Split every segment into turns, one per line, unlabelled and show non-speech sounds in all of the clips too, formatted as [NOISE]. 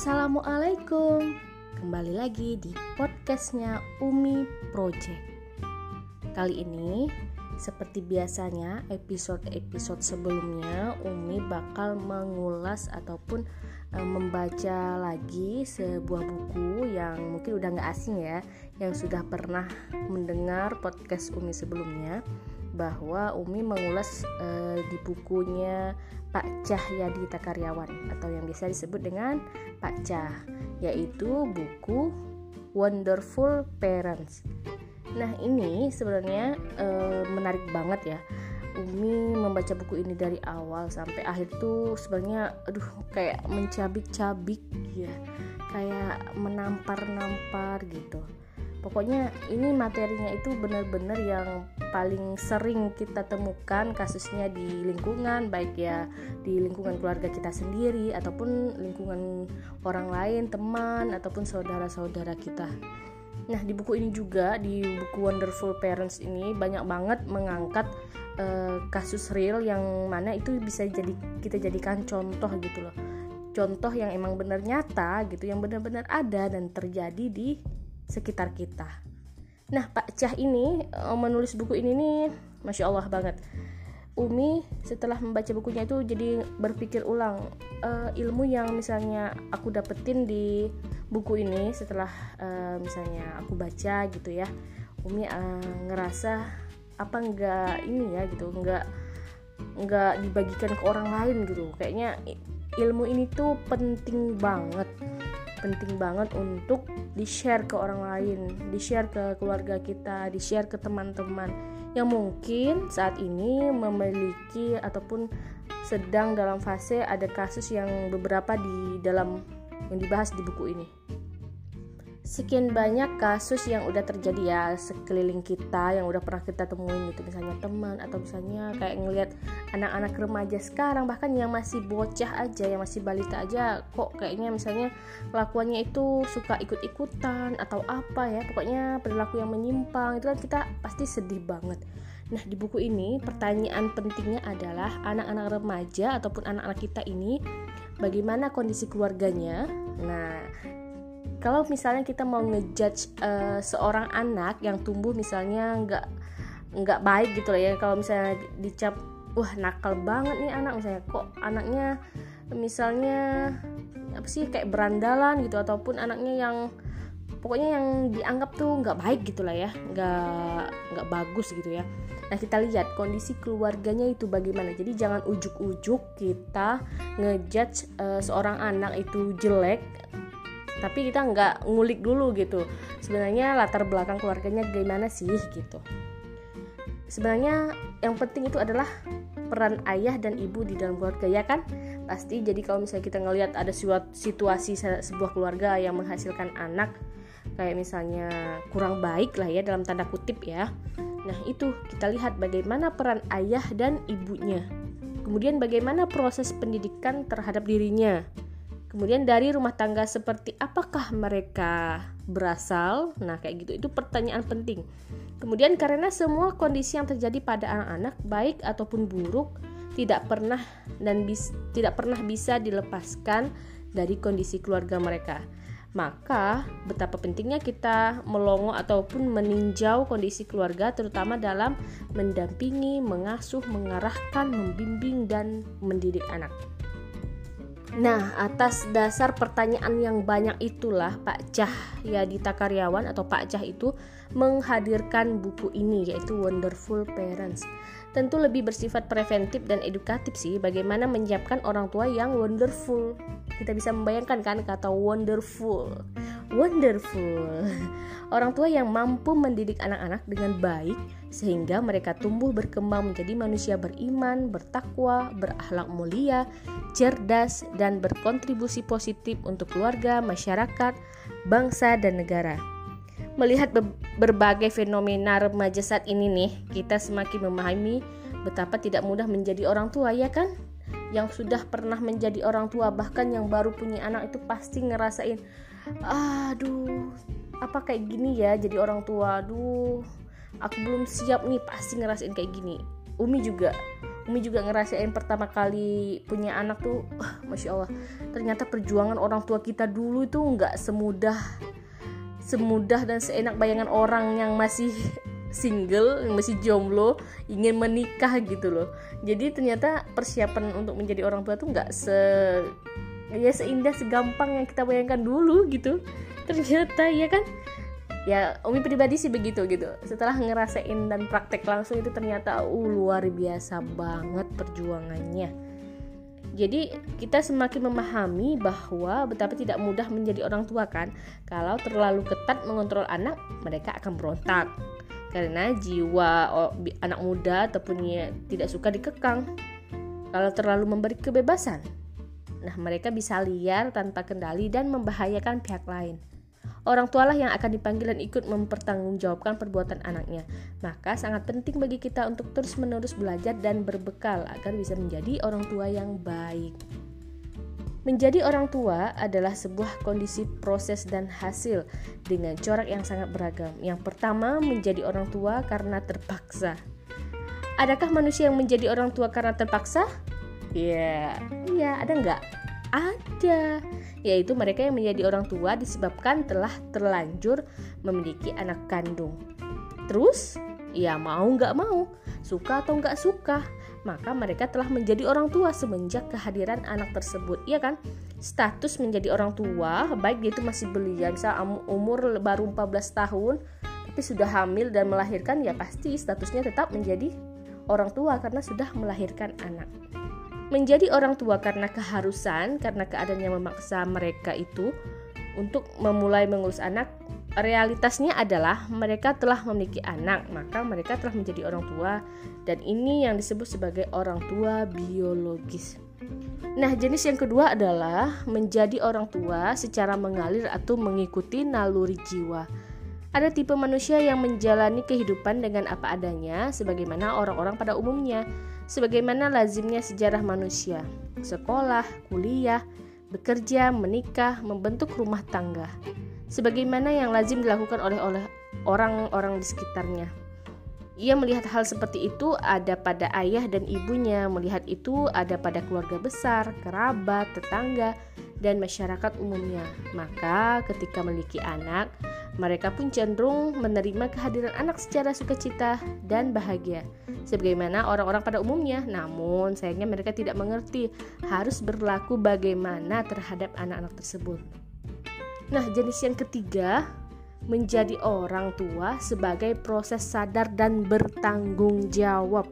Assalamualaikum Kembali lagi di podcastnya Umi Project. Kali ini seperti biasanya episode-episode sebelumnya Umi bakal mengulas ataupun e, membaca lagi sebuah buku yang mungkin udah gak asing ya Yang sudah pernah mendengar podcast Umi sebelumnya bahwa Umi mengulas e, di bukunya Pak Cahyadi Takaryawan atau yang biasa disebut dengan Pak Cah yaitu buku Wonderful Parents. Nah ini sebenarnya e, menarik banget ya. Umi membaca buku ini dari awal sampai akhir tuh sebenarnya aduh kayak mencabik-cabik ya kayak menampar-nampar gitu pokoknya ini materinya itu benar-benar yang paling sering kita temukan kasusnya di lingkungan baik ya di lingkungan keluarga kita sendiri ataupun lingkungan orang lain teman ataupun saudara-saudara kita. Nah di buku ini juga di buku Wonderful Parents ini banyak banget mengangkat uh, kasus real yang mana itu bisa jadi kita jadikan contoh gitu loh. Contoh yang emang benar nyata gitu yang benar-benar ada dan terjadi di sekitar kita. Nah, Pak Cah ini eh, menulis buku ini nih, masya Allah banget. Umi setelah membaca bukunya itu jadi berpikir ulang uh, ilmu yang misalnya aku dapetin di buku ini setelah uh, misalnya aku baca gitu ya. Umi uh, ngerasa apa enggak ini ya gitu, enggak enggak dibagikan ke orang lain gitu. Kayaknya ilmu ini tuh penting banget penting banget untuk di-share ke orang lain, di-share ke keluarga kita, di-share ke teman-teman yang mungkin saat ini memiliki ataupun sedang dalam fase ada kasus yang beberapa di dalam yang dibahas di buku ini sekian banyak kasus yang udah terjadi ya sekeliling kita yang udah pernah kita temuin gitu. Misalnya teman atau misalnya kayak ngelihat anak-anak remaja sekarang bahkan yang masih bocah aja yang masih balita aja kok kayaknya misalnya kelakuannya itu suka ikut-ikutan atau apa ya. Pokoknya perilaku yang menyimpang itu kan kita pasti sedih banget. Nah, di buku ini pertanyaan pentingnya adalah anak-anak remaja ataupun anak-anak kita ini bagaimana kondisi keluarganya. Nah, kalau misalnya kita mau ngejudge uh, seorang anak yang tumbuh misalnya nggak nggak baik gitu lah ya. Kalau misalnya dicap wah nakal banget nih anak misalnya kok anaknya misalnya apa sih kayak berandalan gitu ataupun anaknya yang pokoknya yang dianggap tuh nggak baik gitulah ya nggak nggak bagus gitu ya. Nah kita lihat kondisi keluarganya itu bagaimana. Jadi jangan ujuk-ujuk kita ngejudge uh, seorang anak itu jelek tapi kita nggak ngulik dulu gitu. Sebenarnya latar belakang keluarganya gimana sih gitu. Sebenarnya yang penting itu adalah peran ayah dan ibu di dalam keluarga ya kan? Pasti jadi kalau misalnya kita ngelihat ada situasi sebuah keluarga yang menghasilkan anak kayak misalnya kurang baik lah ya dalam tanda kutip ya. Nah itu kita lihat bagaimana peran ayah dan ibunya. Kemudian bagaimana proses pendidikan terhadap dirinya Kemudian dari rumah tangga seperti apakah mereka berasal? Nah, kayak gitu. Itu pertanyaan penting. Kemudian karena semua kondisi yang terjadi pada anak-anak baik ataupun buruk tidak pernah dan bis, tidak pernah bisa dilepaskan dari kondisi keluarga mereka. Maka betapa pentingnya kita melongo ataupun meninjau kondisi keluarga terutama dalam mendampingi, mengasuh, mengarahkan, membimbing dan mendidik anak. Nah, atas dasar pertanyaan yang banyak itulah Pak Cah ya di Takaryawan atau Pak Cah itu menghadirkan buku ini yaitu Wonderful Parents. Tentu lebih bersifat preventif dan edukatif sih bagaimana menyiapkan orang tua yang wonderful. Kita bisa membayangkan kan kata wonderful. Wonderful. [LAUGHS] Orang tua yang mampu mendidik anak-anak dengan baik sehingga mereka tumbuh berkembang menjadi manusia beriman, bertakwa, berakhlak mulia, cerdas, dan berkontribusi positif untuk keluarga, masyarakat, bangsa, dan negara. Melihat be berbagai fenomena remaja saat ini nih, kita semakin memahami betapa tidak mudah menjadi orang tua ya kan? Yang sudah pernah menjadi orang tua bahkan yang baru punya anak itu pasti ngerasain aduh apa kayak gini ya jadi orang tua? Aduh aku belum siap nih pasti ngerasain kayak gini. Umi juga Umi juga ngerasain pertama kali punya anak tuh uh, Masya Allah. Ternyata perjuangan orang tua kita dulu itu nggak semudah semudah dan seenak bayangan orang yang masih single yang masih jomblo ingin menikah gitu loh. Jadi ternyata persiapan untuk menjadi orang tua tuh nggak se ya seindah segampang yang kita bayangkan dulu gitu. Ternyata ya kan? Ya Umi pribadi sih begitu gitu. Setelah ngerasain dan praktek langsung itu ternyata uh, luar biasa banget perjuangannya. Jadi kita semakin memahami bahwa betapa tidak mudah menjadi orang tua kan? Kalau terlalu ketat mengontrol anak mereka akan berontak. Karena jiwa anak muda ataupun tidak suka dikekang. Kalau terlalu memberi kebebasan nah mereka bisa liar tanpa kendali dan membahayakan pihak lain Orang tualah yang akan dipanggil dan ikut mempertanggungjawabkan perbuatan anaknya. Maka sangat penting bagi kita untuk terus-menerus belajar dan berbekal agar bisa menjadi orang tua yang baik. Menjadi orang tua adalah sebuah kondisi proses dan hasil dengan corak yang sangat beragam. Yang pertama, menjadi orang tua karena terpaksa. Adakah manusia yang menjadi orang tua karena terpaksa? Ya, iya, ada nggak? Ada, yaitu mereka yang menjadi orang tua disebabkan telah terlanjur memiliki anak kandung. Terus, ya mau nggak mau, suka atau nggak suka, maka mereka telah menjadi orang tua semenjak kehadiran anak tersebut ya kan status menjadi orang tua baik dia itu masih belia bisa umur baru 14 tahun tapi sudah hamil dan melahirkan ya pasti statusnya tetap menjadi orang tua karena sudah melahirkan anak menjadi orang tua karena keharusan karena keadaan yang memaksa mereka itu untuk memulai mengurus anak realitasnya adalah mereka telah memiliki anak, maka mereka telah menjadi orang tua dan ini yang disebut sebagai orang tua biologis. Nah, jenis yang kedua adalah menjadi orang tua secara mengalir atau mengikuti naluri jiwa. Ada tipe manusia yang menjalani kehidupan dengan apa adanya sebagaimana orang-orang pada umumnya, sebagaimana lazimnya sejarah manusia, sekolah, kuliah, bekerja, menikah, membentuk rumah tangga sebagaimana yang lazim dilakukan oleh orang-orang di sekitarnya. Ia melihat hal seperti itu ada pada ayah dan ibunya, melihat itu ada pada keluarga besar, kerabat, tetangga, dan masyarakat umumnya. Maka, ketika memiliki anak, mereka pun cenderung menerima kehadiran anak secara sukacita dan bahagia, sebagaimana orang-orang pada umumnya. Namun, sayangnya mereka tidak mengerti harus berlaku bagaimana terhadap anak-anak tersebut. Nah, jenis yang ketiga menjadi orang tua sebagai proses sadar dan bertanggung jawab.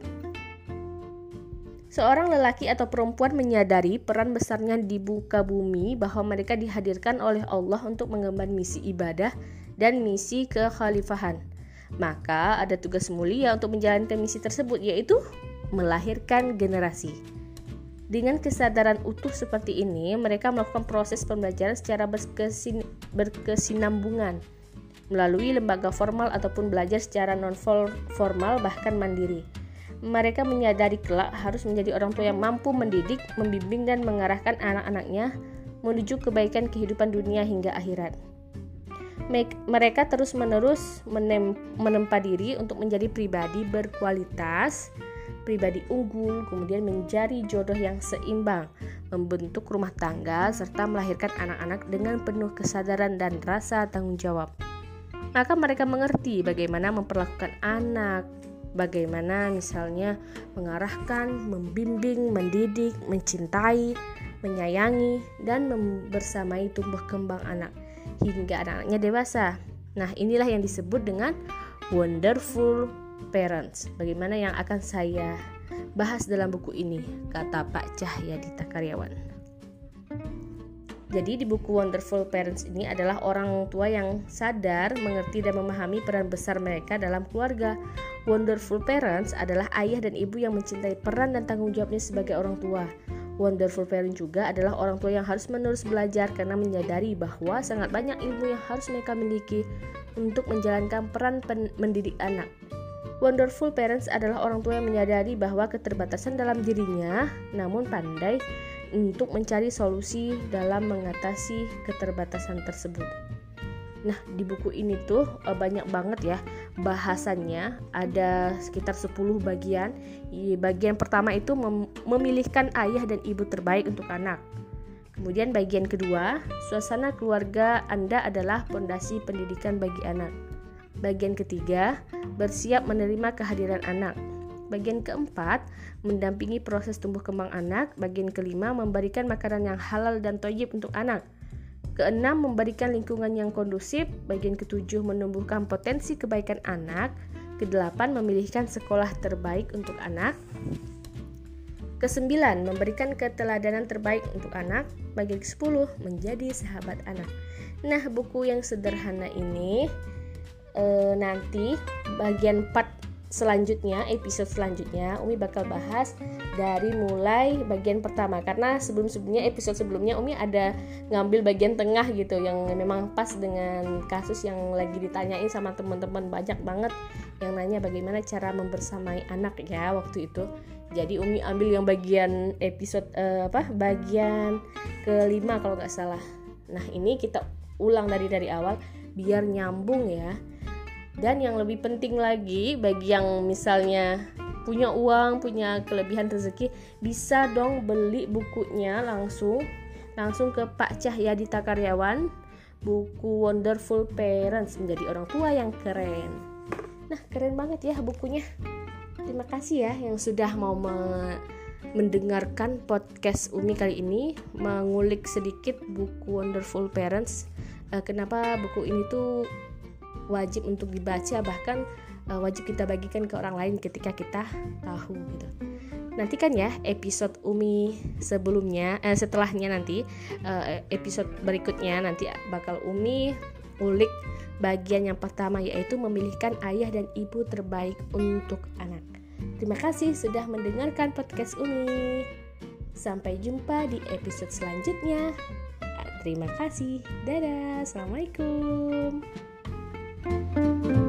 Seorang lelaki atau perempuan menyadari peran besarnya di buka bumi bahwa mereka dihadirkan oleh Allah untuk mengemban misi ibadah dan misi kekhalifahan. Maka ada tugas mulia untuk menjalankan misi tersebut yaitu melahirkan generasi. Dengan kesadaran utuh seperti ini, mereka melakukan proses pembelajaran secara berkesin berkesinambungan melalui lembaga formal ataupun belajar secara non formal bahkan mandiri. Mereka menyadari kelak harus menjadi orang tua yang mampu mendidik, membimbing dan mengarahkan anak-anaknya menuju kebaikan kehidupan dunia hingga akhirat. Mereka terus-menerus menempa diri untuk menjadi pribadi berkualitas, pribadi unggul, kemudian mencari jodoh yang seimbang, membentuk rumah tangga, serta melahirkan anak-anak dengan penuh kesadaran dan rasa tanggung jawab. Maka mereka mengerti bagaimana memperlakukan anak, bagaimana misalnya mengarahkan, membimbing, mendidik, mencintai, menyayangi, dan membersamai tumbuh kembang anak hingga anak-anaknya dewasa. Nah, inilah yang disebut dengan wonderful Parents. Bagaimana yang akan saya bahas dalam buku ini, kata Pak Cahya Dita Karyawan. Jadi di buku Wonderful Parents ini adalah orang tua yang sadar, mengerti dan memahami peran besar mereka dalam keluarga. Wonderful Parents adalah ayah dan ibu yang mencintai peran dan tanggung jawabnya sebagai orang tua. Wonderful Parent juga adalah orang tua yang harus menerus belajar karena menyadari bahwa sangat banyak ilmu yang harus mereka miliki untuk menjalankan peran mendidik anak. Wonderful parents adalah orang tua yang menyadari bahwa keterbatasan dalam dirinya, namun pandai untuk mencari solusi dalam mengatasi keterbatasan tersebut. Nah, di buku ini tuh eh, banyak banget ya bahasannya ada sekitar 10 bagian. Bagian pertama itu mem memilihkan ayah dan ibu terbaik untuk anak. Kemudian bagian kedua, suasana keluarga Anda adalah pondasi pendidikan bagi anak. Bagian ketiga, bersiap menerima kehadiran anak. Bagian keempat, mendampingi proses tumbuh kembang anak. Bagian kelima, memberikan makanan yang halal dan toyib untuk anak. Keenam, memberikan lingkungan yang kondusif. Bagian ketujuh, menumbuhkan potensi kebaikan anak. Kedelapan, memilihkan sekolah terbaik untuk anak. Kesembilan, memberikan keteladanan terbaik untuk anak. Bagian ke-10, menjadi sahabat anak. Nah, buku yang sederhana ini e, nanti bagian 4 selanjutnya episode selanjutnya Umi bakal bahas dari mulai bagian pertama. Karena sebelum-sebelumnya episode sebelumnya Umi ada ngambil bagian tengah gitu yang memang pas dengan kasus yang lagi ditanyain sama teman-teman. Banyak banget yang nanya bagaimana cara membersamai anak ya waktu itu. Jadi Umi ambil yang bagian episode uh, apa bagian kelima kalau nggak salah. Nah ini kita ulang dari dari awal biar nyambung ya dan yang lebih penting lagi bagi yang misalnya punya uang, punya kelebihan rezeki, bisa dong beli bukunya langsung langsung ke Pak Cahyadita Karyawan, buku Wonderful Parents menjadi orang tua yang keren. Nah, keren banget ya bukunya. Terima kasih ya yang sudah mau me mendengarkan podcast Umi kali ini, mengulik sedikit buku Wonderful Parents. Uh, kenapa buku ini tuh wajib untuk dibaca bahkan uh, wajib kita bagikan ke orang lain ketika kita tahu gitu. Nantikan ya episode Umi sebelumnya eh, setelahnya nanti uh, episode berikutnya nanti bakal Umi ulik bagian yang pertama yaitu memilihkan ayah dan ibu terbaik untuk anak. Terima kasih sudah mendengarkan podcast Umi. Sampai jumpa di episode selanjutnya. Terima kasih. Dadah. Assalamualaikum. Música